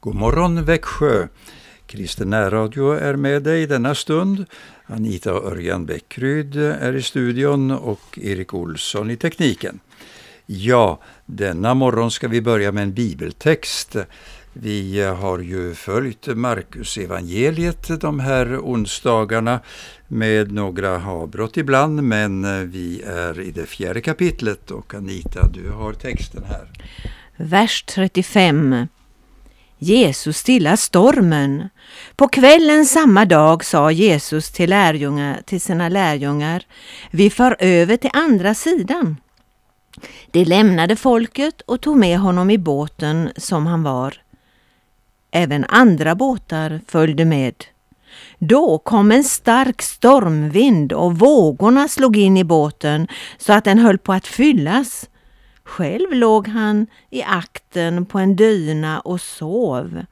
God morgon Växjö! Kristen närradio är med dig denna stund. Anita Örjan Bäckryd är i studion och Erik Olsson i tekniken. Ja, denna morgon ska vi börja med en bibeltext. Vi har ju följt Markus evangeliet de här onsdagarna med några avbrott ibland, men vi är i det fjärde kapitlet och Anita, du har texten här. Vers 35 Jesus stilla stormen. På kvällen samma dag sa Jesus till, lärjungar, till sina lärjungar, vi far över till andra sidan. De lämnade folket och tog med honom i båten som han var. Även andra båtar följde med. Då kom en stark stormvind och vågorna slog in i båten så att den höll på att fyllas. Själv låg han i akten på en dyna och sov.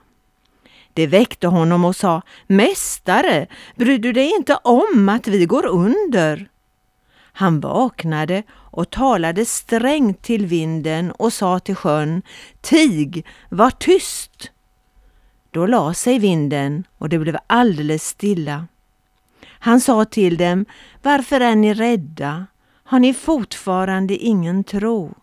Det väckte honom och sa, Mästare, bryr du dig inte om att vi går under? Han vaknade och talade strängt till vinden och sa till sjön, Tig, var tyst! Då la sig vinden och det blev alldeles stilla. Han sa till dem, Varför är ni rädda? Har ni fortfarande ingen tro?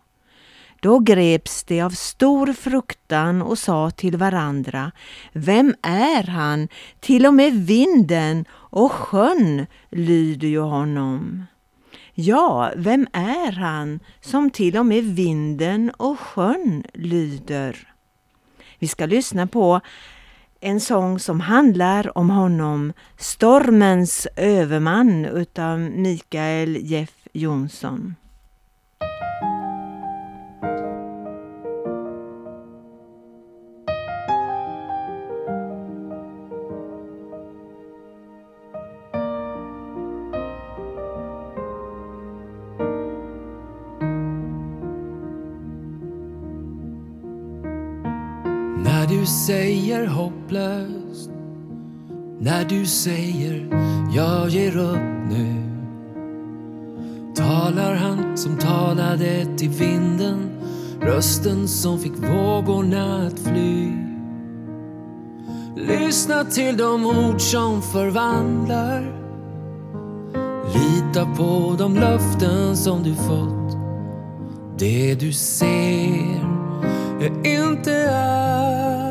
Då greps de av stor fruktan och sa till varandra, Vem är han? Till och med vinden och sjön lyder ju honom. Ja, vem är han som till och med vinden och sjön lyder? Vi ska lyssna på en sång som handlar om honom, Stormens överman utav Mikael Jeff Jonsson. Säger hopplöst När du säger jag ger upp nu. Talar han som talade till vinden. Rösten som fick vågorna att fly. Lyssna till de ord som förvandlar. Lita på de löften som du fått. Det du ser är inte allt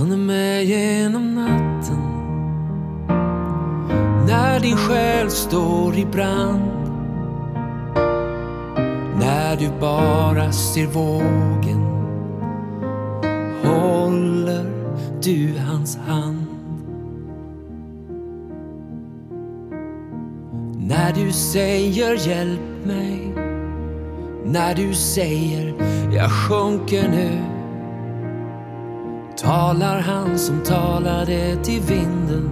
han är med genom natten. När din själ står i brand. När du bara ser vågen. Håller du hans hand. När du säger hjälp mig. När du säger jag sjunker nu talar han som talade till vinden.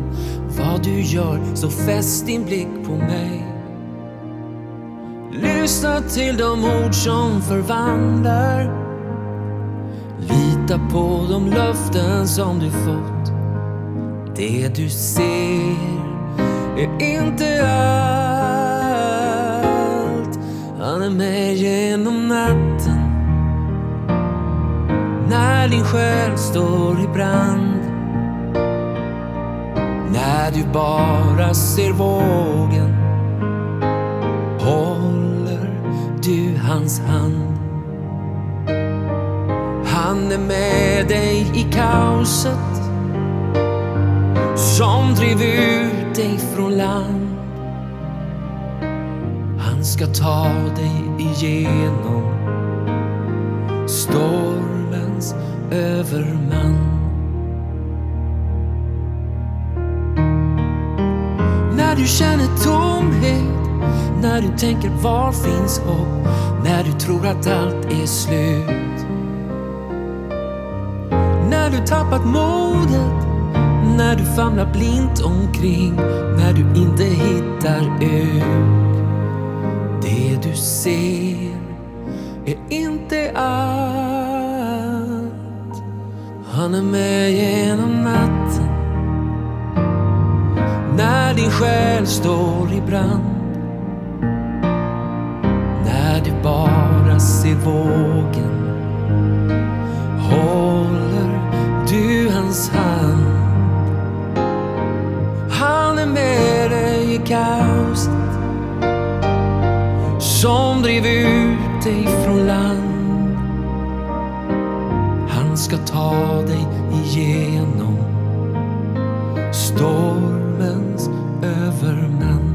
Vad du gör, så fäst din blick på mig. Lyssna till de ord som förvandlar. Lita på de löften som du fått. Det du ser är inte allt. Han är med genom natten när din själ står i brand. När du bara ser vågen håller du hans hand. Han är med dig i kaoset som drev ut dig från land. Han ska ta dig igenom storm överman. När du känner tomhet, när du tänker var finns hopp? När du tror att allt är slut. När du tappat modet, när du famlar blint omkring, när du inte hittar ut. Det du ser är inte allt. Han är med genom natten när din själ står i brand. När du bara ser vågen håller du hans hand. Han är med dig i kaos. Ska ta dig igenom stormens överman.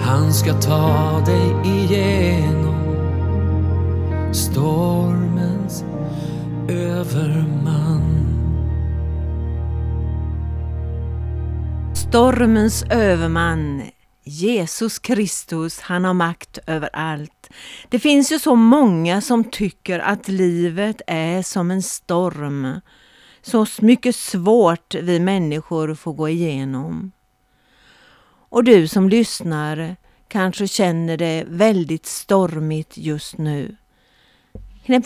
Han ska ta dig igenom stormens överman. Stormens överman, Jesus Kristus, han har makt över allt. Det finns ju så många som tycker att livet är som en storm. Så mycket svårt vi människor får gå igenom. Och du som lyssnar kanske känner det väldigt stormigt just nu.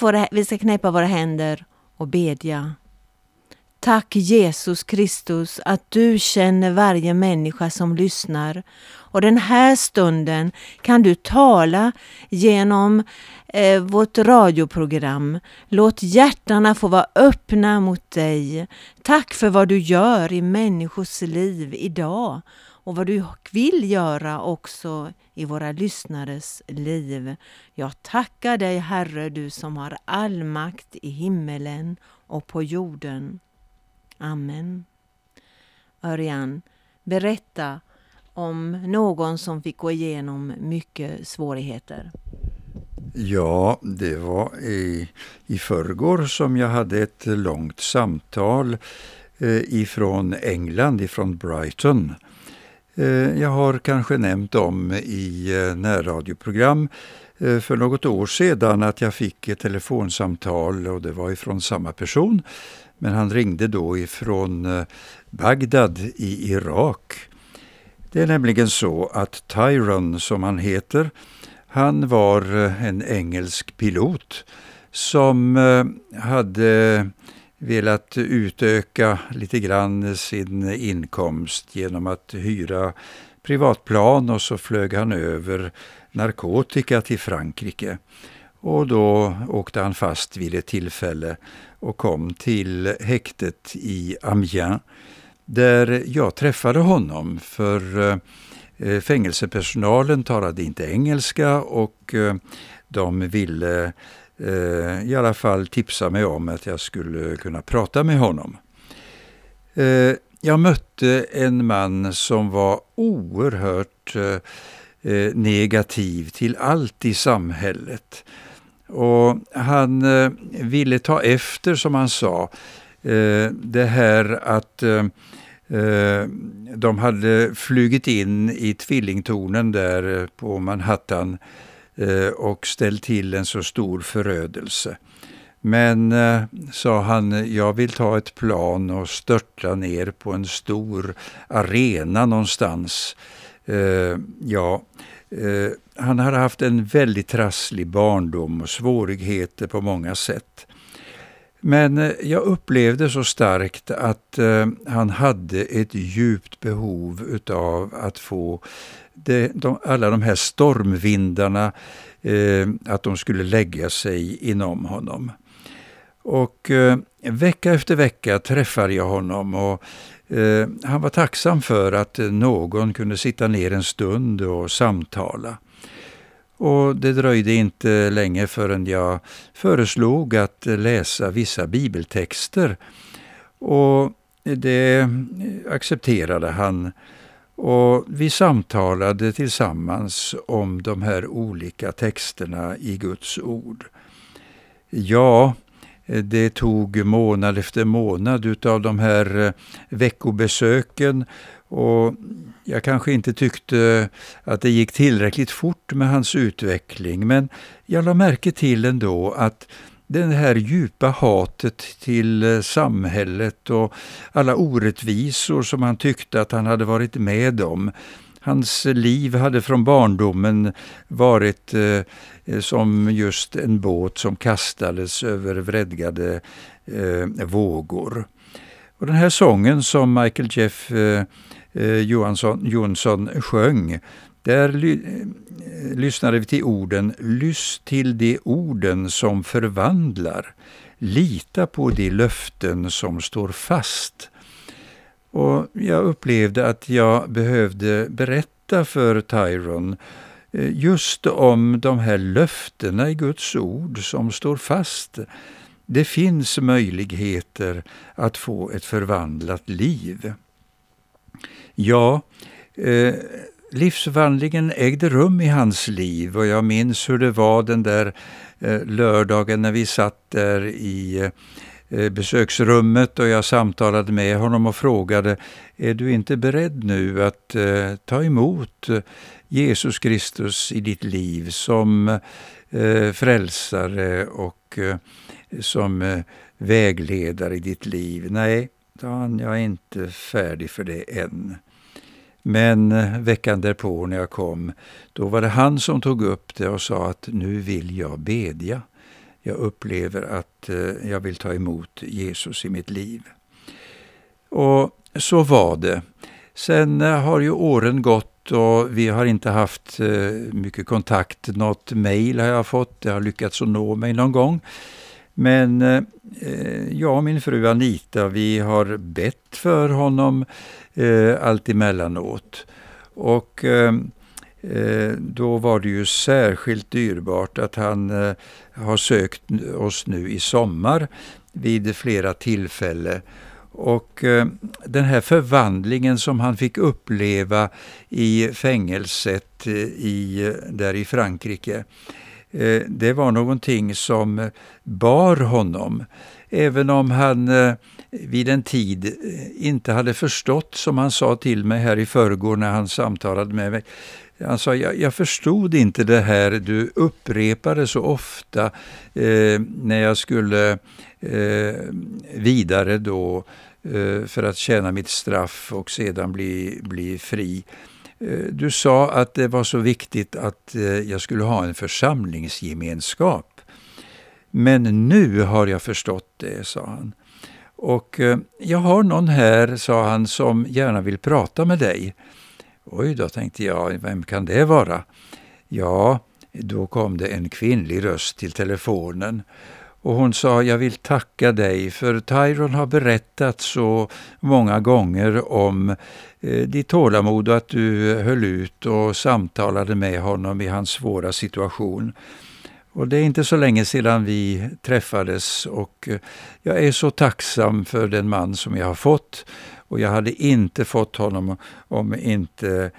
Våra, vi ska knäppa våra händer och bedja. Tack Jesus Kristus att du känner varje människa som lyssnar. Och den här stunden kan du tala genom eh, vårt radioprogram. Låt hjärtana få vara öppna mot dig. Tack för vad du gör i människors liv idag och vad du vill göra också i våra lyssnares liv. Jag tackar dig Herre, du som har all makt i himmelen och på jorden. Amen. Örjan, berätta om någon som fick gå igenom mycket svårigheter. Ja, det var i, i förrgår som jag hade ett långt samtal eh, ifrån England, ifrån Brighton. Eh, jag har kanske nämnt om i eh, närradioprogram eh, för något år sedan att jag fick ett telefonsamtal och det var ifrån samma person men han ringde då ifrån eh, Bagdad i Irak. Det är nämligen så att Tyron, som han heter, han var eh, en engelsk pilot som eh, hade velat utöka lite grann sin inkomst genom att hyra privatplan och så flög han över narkotika till Frankrike. Och då åkte han fast vid ett tillfälle och kom till häktet i Amiens där jag träffade honom för eh, fängelsepersonalen talade inte engelska och eh, de ville eh, i alla fall tipsa mig om att jag skulle kunna prata med honom. Jag mötte en man som var oerhört negativ till allt i samhället. Och han eh, ville ta efter, som han sa, eh, det här att eh, eh de hade flugit in i tvillingtornen där eh, på Manhattan eh, och ställt till en så stor förödelse. Men, sa han, jag vill ta ett plan och störta ner på en stor arena någonstans. ja, Eh, han hade haft en väldigt trasslig barndom och svårigheter på många sätt. Men eh, jag upplevde så starkt att eh, han hade ett djupt behov utav att få det, de, alla de här stormvindarna, eh, att de skulle lägga sig inom honom. Och eh, vecka efter vecka träffade jag honom och Eh, han var tacksam för att eh, någon kunde sitta ner en stund och samtala. Och det dröjde inte länge förrän jag föreslog att läsa vissa bibeltexter. Och det accepterade han. Och vi samtalade tillsammans om de här olika texterna i Guds ord. Ja, det tog månad efter månad utav de här eh, veckobesöken och jag kanske inte tyckte eh, att det gick tillräckligt fort med hans utveckling men jag la märke till ändå att det här djupa hatet till eh, samhället och alla orättvisor som han tyckte att han hade varit med om Hans liv hade från barndomen varit eh, som just en båt som kastades över vredgade eh, vågor. Och den här sången som Michael Jeff eh, eh Johansson, Jonsson sjöng, där ly, eh, lyssnade vi till orden Lyss till de orden som förvandlar. lita på de löften som står fast. Och jag upplevde att jag behövde berätta för Tyron eh, just om de här löftena i Guds ord som står fast. Det finns möjligheter att få ett förvandlat liv. Ja, eh, livsvandlingen ägde rum i hans liv och jag minns hur det var den där eh, lördagen när vi satt där i eh, besöksrummet och jag samtalade med honom och frågade Är du inte beredd nu att eh, ta emot eh, Jesus Kristus i ditt liv som eh, frälsare och eh, som eh, vägledare i ditt liv? Nej, han jag är inte färdig för det än. Men eh, veckan därpå när jag kom, då var det han som tog upp det och sa att nu vill jag bedja. Jag upplever att eh, jag vill ta emot Jesus i mitt liv. Och så var det. Sen eh, har ju åren gått och vi har inte haft mycket kontakt. Något mejl har jag fått, det har lyckats att nå mig någon gång. Men eh, jag och min fru Anita, vi har bett för honom eh, allt emellanåt. Och eh, eh, då var det ju särskilt dyrbart att han eh, har sökt oss nu i sommar vid flera tillfällen. Och eh, den här förvandlingen som han fick uppleva i fängelset eh, i, där i Frankrike, eh, Eh, det var någonting som eh, bar honom. Även om han eh, vid en tid inte hade förstått, som han sa till mig här i förrgår när han samtalade med mig. Han sa, jag, jag förstod inte det här du upprepade så ofta eh, när jag skulle eh, vidare då eh, för att tjäna mitt straff och sedan bli, bli fri. Eh, du sa att det var så viktigt att eh, jag skulle ha en församlingsgemenskap. Men nu har jag förstått det, sa han. Och eh, jag har någon här, sa han, som gärna vill prata med dig. Oj då, tänkte jag, vem kan det vara? Ja, då kom det en kvinnlig röst till telefonen. Och hon sa, jag vill tacka dig för Tyron har berättat så många gånger om eh, ditt tålamod och att du höll ut och samtalade med honom i hans svåra situation. Och det är inte så länge sedan vi träffades och eh, jag är så tacksam för den man som jag har fått. Och jag hade inte fått honom om inte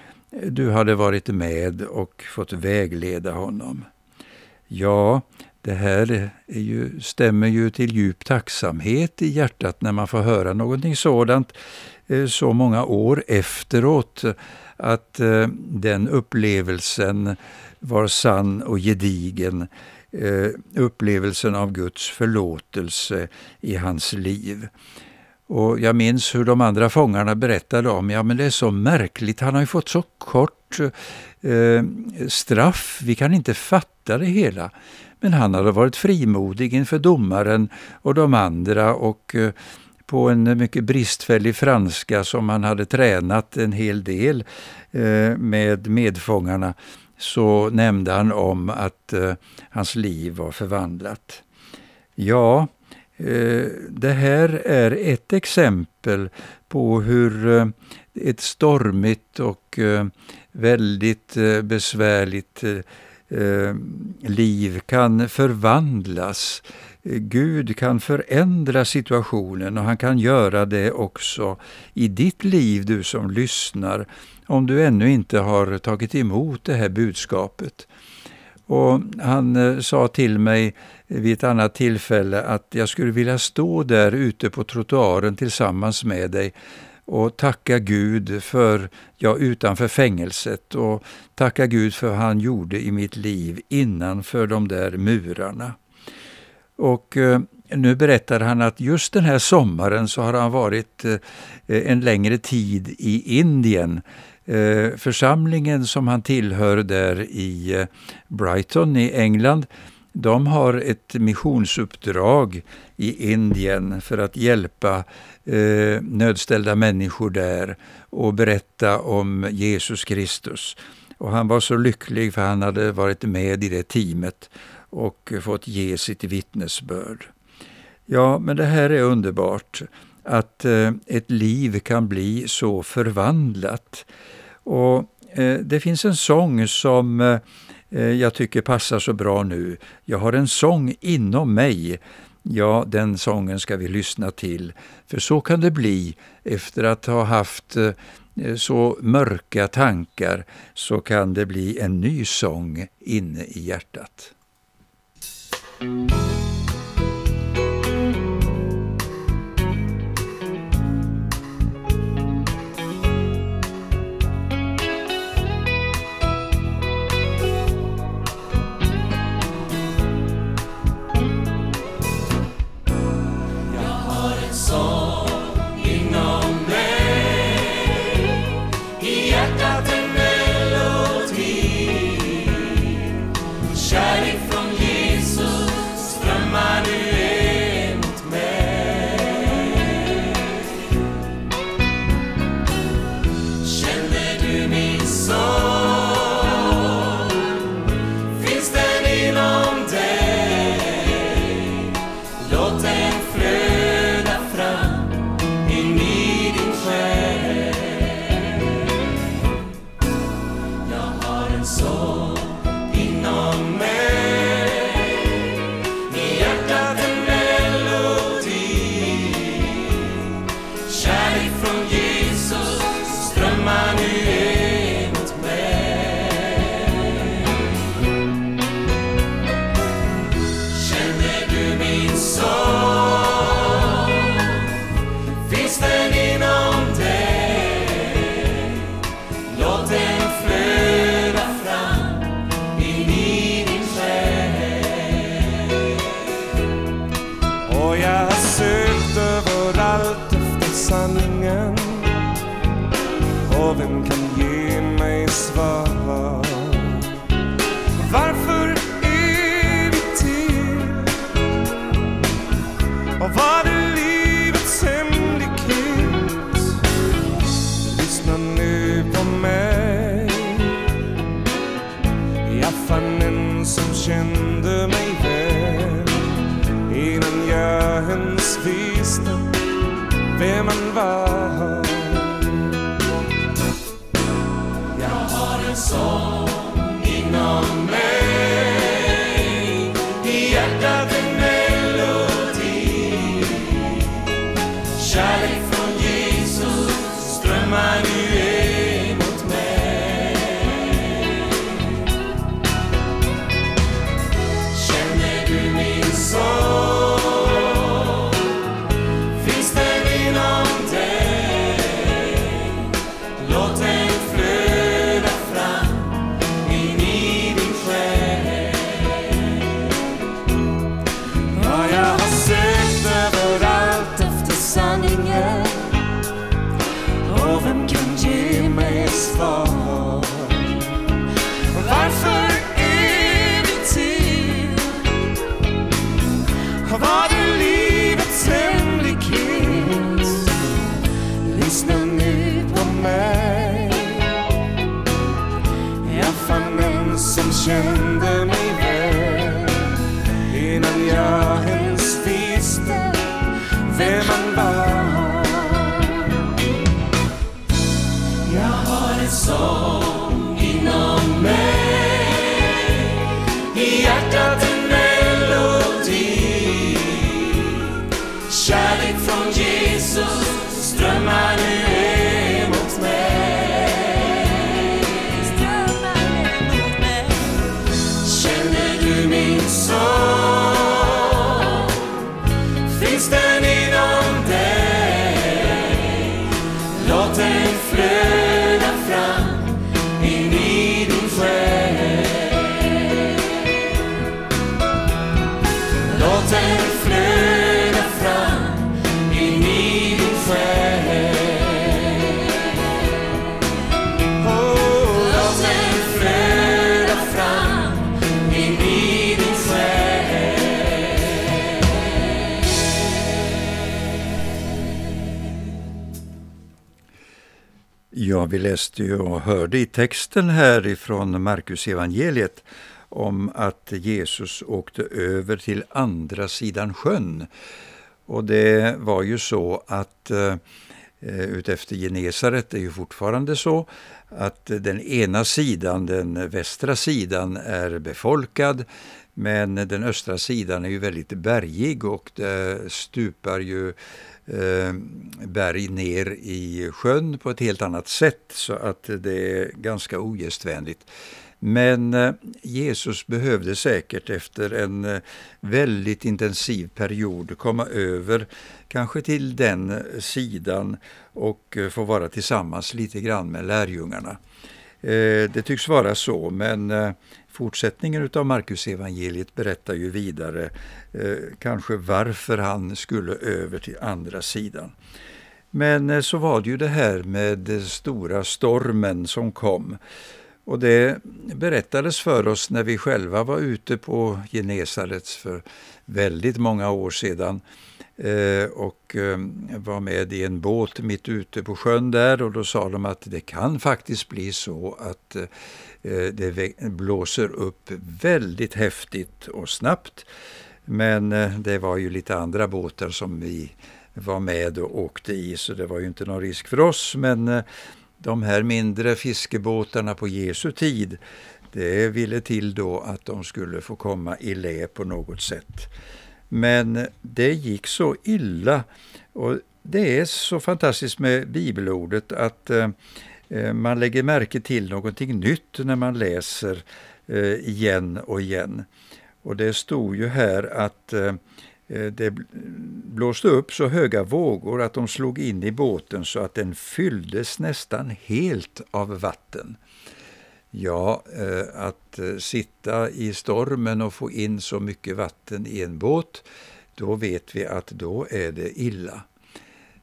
du hade varit med och fått vägleda honom. Ja, det här är ju, stämmer ju till djup tacksamhet i hjärtat när man får höra någonting sådant eh, så många år efteråt. Att eh, den upplevelsen var sann och gedigen. Eh, upplevelsen av Guds förlåtelse i hans liv. Och Jag minns hur de andra fångarna berättade om, ja men det är så märkligt, han har ju fått så kort eh, straff, vi kan inte fatta det hela. Men han hade varit frimodig inför domaren och de andra och eh, på en mycket bristfällig franska som han hade tränat en hel del eh, med medfångarna så nämnde han om att eh, hans liv var förvandlat. Ja, eh, det här är ett exempel på hur eh, ett stormigt och eh, väldigt eh, besvärligt eh, eh, liv kan förvandlas. Gud kan förändra situationen och han kan göra det också i ditt liv, du som lyssnar om du ännu inte har tagit emot det här budskapet. Och Han sa till mig vid ett annat tillfälle att jag skulle vilja stå där ute på trottoaren tillsammans med dig och tacka Gud för, ja utanför fängelset och tacka Gud för vad han gjorde i mitt liv innanför de där murarna. Och eh, nu berättar han att just den här sommaren så har han varit eh, en längre tid i Indien Eh, församlingen som han tillhör där i eh, Brighton i England, de har ett missionsuppdrag i Indien för att hjälpa eh, nödställda människor där och berätta om Jesus Kristus. Och han var så lycklig för han hade varit med i det teamet och fått ge sitt vittnesbörd. Ja, men det här är underbart att eh, ett liv kan bli så förvandlat. Och eh, Det finns en sång som eh, Eh, jag tycker passar så bra nu. Jag har en sång inom mig. Ja, den sången ska vi lyssna till. För så kan det bli efter att ha haft eh, eh, så mörka tankar så kan det bli en ny sång inne i hjärtat. vem man var. Jag har sång Ja, vi läste ju och hörde i texten här ifrån Marcus evangeliet om att Jesus åkte över till andra sidan sjön. Och det var ju så att eh, eh, utefter Genesaret är ju fortfarande så att den ena sidan, den västra sidan, är befolkad men den östra sidan är ju väldigt bergig och det stupar ju eh, Eh, berg ner i sjön på ett helt annat sätt så att det är ganska ogästvänligt. Men eh, Jesus behövde säkert efter en eh, väldigt intensiv period komma över kanske till den sidan och få vara tillsammans lite grann med lärjungarna. Eh, det tycks vara så, men eh, fortsättningen av Marcus evangeliet berättar ju vidare eh, kanske varför han skulle över till andra sidan. Men så var det ju det här med stora stormen som kom. Och det berättades för oss när vi själva var ute på Genesarets för väldigt många år sedan Eh, och ehm, var med i en båt mitt ute på sjön där och då sa de att det kan faktiskt bli så att eh, eh, det blåser upp väldigt häftigt och snabbt. Men det var ju lite andra båtar som vi var med och åkte i så det var ju inte någon risk för oss men de här mindre fiskebåtarna på Jesu tid, det ville till då att de skulle få komma i lä på något sätt. Men det gick så illa och det är så fantastiskt med bibelordet att eh, eh, man lägger märke till någonting nytt när man läser eh, igen och igen. Och det stod ju här att Eh, eh det blåste upp så höga vågor att de slog in i båten så att den fylldes nästan helt av vatten. Ja, eh, att eh, sitta i stormen och få in så mycket vatten i en båt, då vet vi att då är det illa.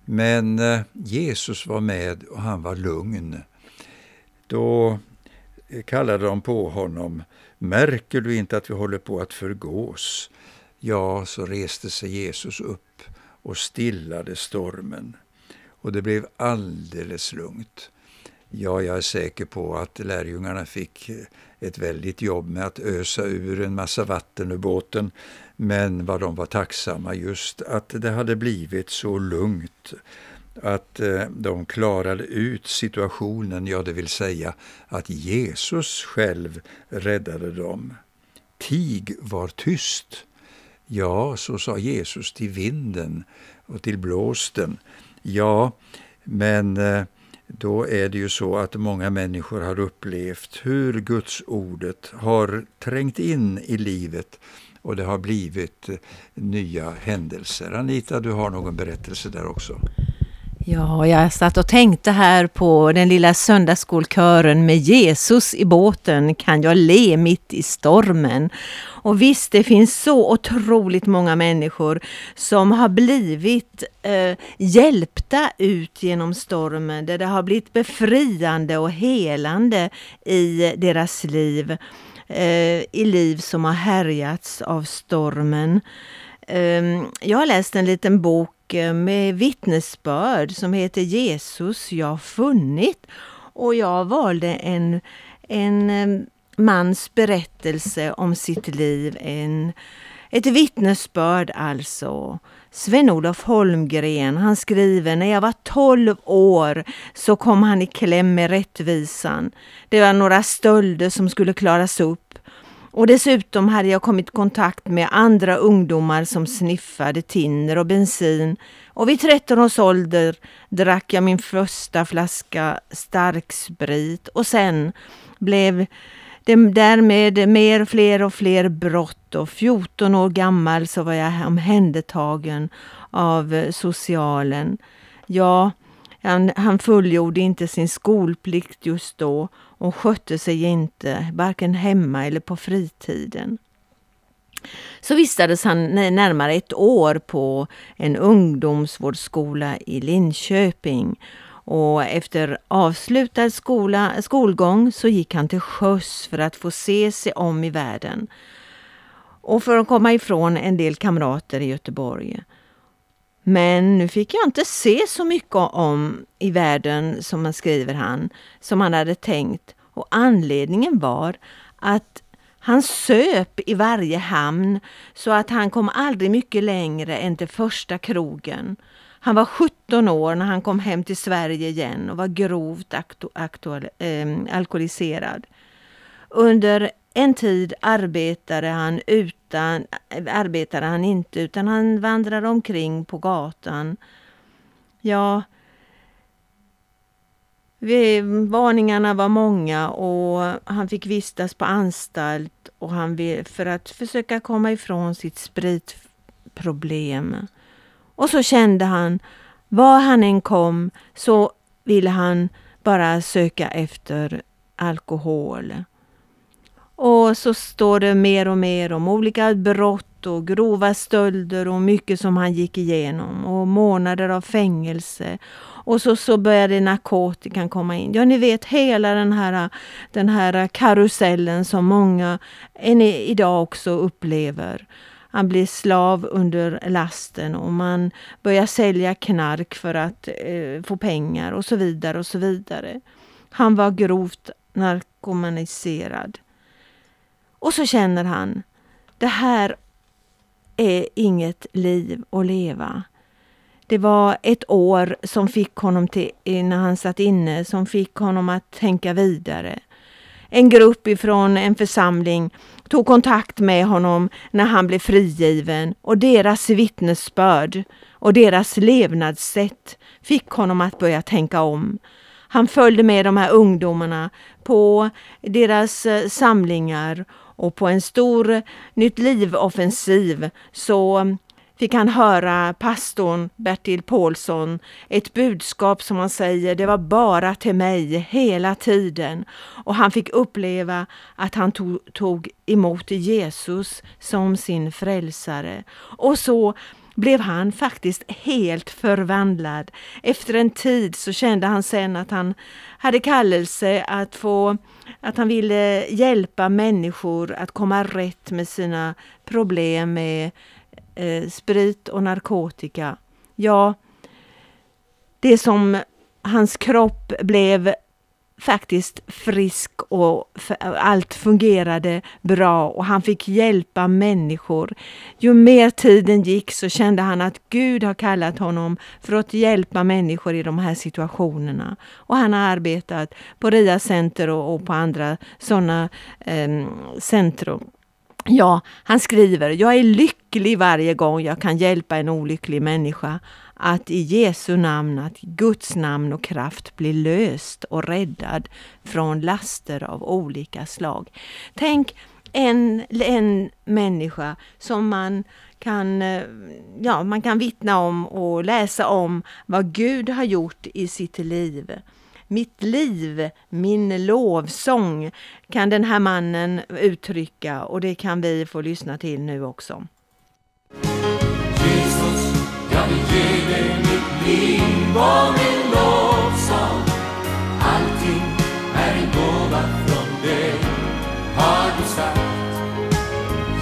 Men eh, Jesus var med och han var lugn. Då kallade de på honom, märker du inte att vi håller på att förgås? Ja, så reste sig Jesus upp och stillade stormen. Och det blev alldeles lugnt. Ja, jag är säker på att lärjungarna fick eh, ett väldigt jobb med att ösa ur en massa vatten ur båten. Men vad de var tacksamma just att det hade blivit så lugnt att eh, de klarade ut situationen, ja det vill säga att Jesus själv räddade dem. Tig var tyst. Ja, så sa Jesus till vinden och till blåsten. Ja, men eh, då är det ju så att många människor har upplevt hur Guds ordet har trängt in i livet och det har blivit nya händelser. Anita, du har någon berättelse där också? Ja, jag satt och tänkte här på den lilla söndagsskolkören med Jesus i båten kan jag le mitt i stormen. Och visst, det finns så otroligt många människor som har blivit eh, hjälpta ut genom stormen, där det har blivit befriande och helande i deras liv. Eh, I liv som har härjats av stormen. Eh, jag har läst en liten bok Eh, med vittnesbörd som heter Jesus jag funnit. Och jag valde en, en eh, mans berättelse om sitt liv. En, ett vittnesbörd alltså. Sven-Olof Holmgren, han skriver, när jag var 12 år så kom han i kläm med rättvisan. Det var några stölder som skulle klaras upp. Och dessutom hade jag kommit i kontakt med andra ungdomar som sniffade tinner och bensin. Och vid 13 års ålder drack jag min första flaska starksprit och sen blev det därmed mer, fler och fler brott och 14 år gammal så var jag omhändertagen av socialen. Ja, han, han fullgjorde inte sin skolplikt just då och skötte sig inte, varken hemma eller på fritiden. Så vistades han närmare ett år på en ungdomsvårdsskola i Linköping. Och efter avslutad skola, skolgång så gick han till sjöss för att få se sig om i världen. Och för att komma ifrån en del kamrater i Göteborg. Men nu fick jag inte se så mycket om i världen, som skriver han, som han hade tänkt. Och anledningen var att Han söp i varje hamn så att han kom aldrig mycket längre än till första krogen. Han var 17 år när han kom hem till Sverige igen och var grovt aktuell, ehm, alkoholiserad. Under en tid arbetade han, utan, eh, arbetade han inte utan han vandrade omkring på gatan. Ja, varningarna var många och han fick vistas på anstalt och han för att försöka komma ifrån sitt spritproblem. Och så kände han, var han än kom så ville han bara söka efter alkohol. Och så står det mer och mer om olika brott och grova stölder och mycket som han gick igenom och månader av fängelse. Och så, så började narkotikan komma in. Ja, ni vet hela den här, den här karusellen som många än idag också upplever. Han blir slav under lasten och man börjar sälja knark för att eh, få pengar och så vidare och så vidare. Han var grovt narkomaniserad. Och så känner han, det här är inget liv att leva. Det var ett år som fick honom till, när han satt inne, som fick honom att tänka vidare. En grupp ifrån en församling tog kontakt med honom när han blev frigiven och deras vittnesbörd och deras levnadssätt fick honom att börja tänka om. Han följde med de här ungdomarna på deras eh, samlingar och på en stor Nytt liv-offensiv så fick han höra pastorn Bertil Paulsson ett budskap som han säger, det var bara till mig hela tiden. Och han fick uppleva att han tog, tog emot Jesus som sin frälsare. Och så blev han faktiskt helt förvandlad. Efter en tid så kände han sen att han hade kallelse att få att han ville hjälpa människor att komma rätt med sina problem med eh, sprit och narkotika. Ja, det som hans kropp blev faktiskt frisk och allt fungerade bra och han fick hjälpa människor. Ju mer tiden gick så kände han att Gud har kallat honom för att hjälpa människor i de här situationerna. Och han har arbetat på RIA Center och, på andra sådana eh, centrum. Ja, han skriver, jag är lycklig varje gång jag kan hjälpa en olycklig människa att i Jesu namn, att Guds namn och kraft blir löst och räddad från laster av olika slag. Tänk en, en människa som man kan, eh, ja, man kan vittna om och läsa om vad Gud har gjort i sitt liv. Mitt liv, min lovsång kan den här mannen uttrycka och det kan vi få lyssna till nu också. Jag vill ge dig mitt liv och min lovsång. Allting är en gåva från dig, har du sagt.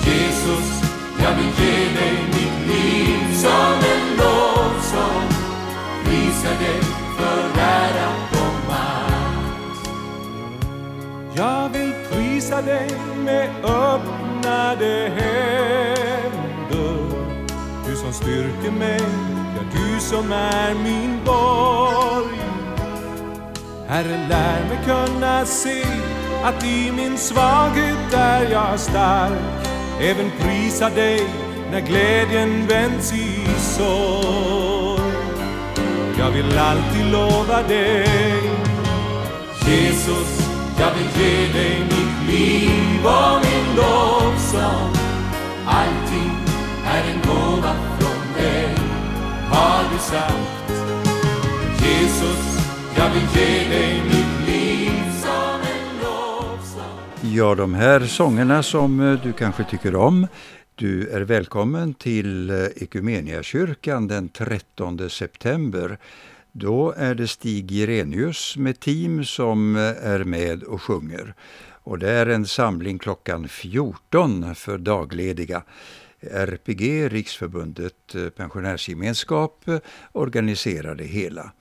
Jesus, jag vill ge dig mitt liv som en lovsång. Prisa dig för ära Jag vill prisa dig med öppnade händer som styrker mig, ja du som är min borg. Herre, lär mig kunna se att i min svaghet är jag stark. Även prisa dig när glädjen vänds i sorg. Jag vill alltid lova dig Jesus jag vill ge dig mitt liv och min lovsång. Sagt Jesus, jag vill ge dig mitt liv som en lovsång Ja, de här sångerna som eh, du kanske tycker om du är välkommen till eh, Ekumeniakyrkan den 13 september då är det Stig Jirenius med team som eh, är med och sjunger. Och det är en samling klockan 14 för daglediga. RPG, Riksförbundet eh, Pensionärsgemenskap, organiserar det hela.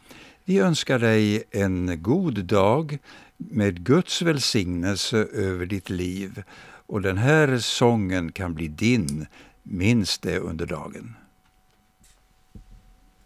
Vi önskar dig en god dag med Guds välsignelse över ditt liv Och den här sången kan bli din. Minns det under dagen.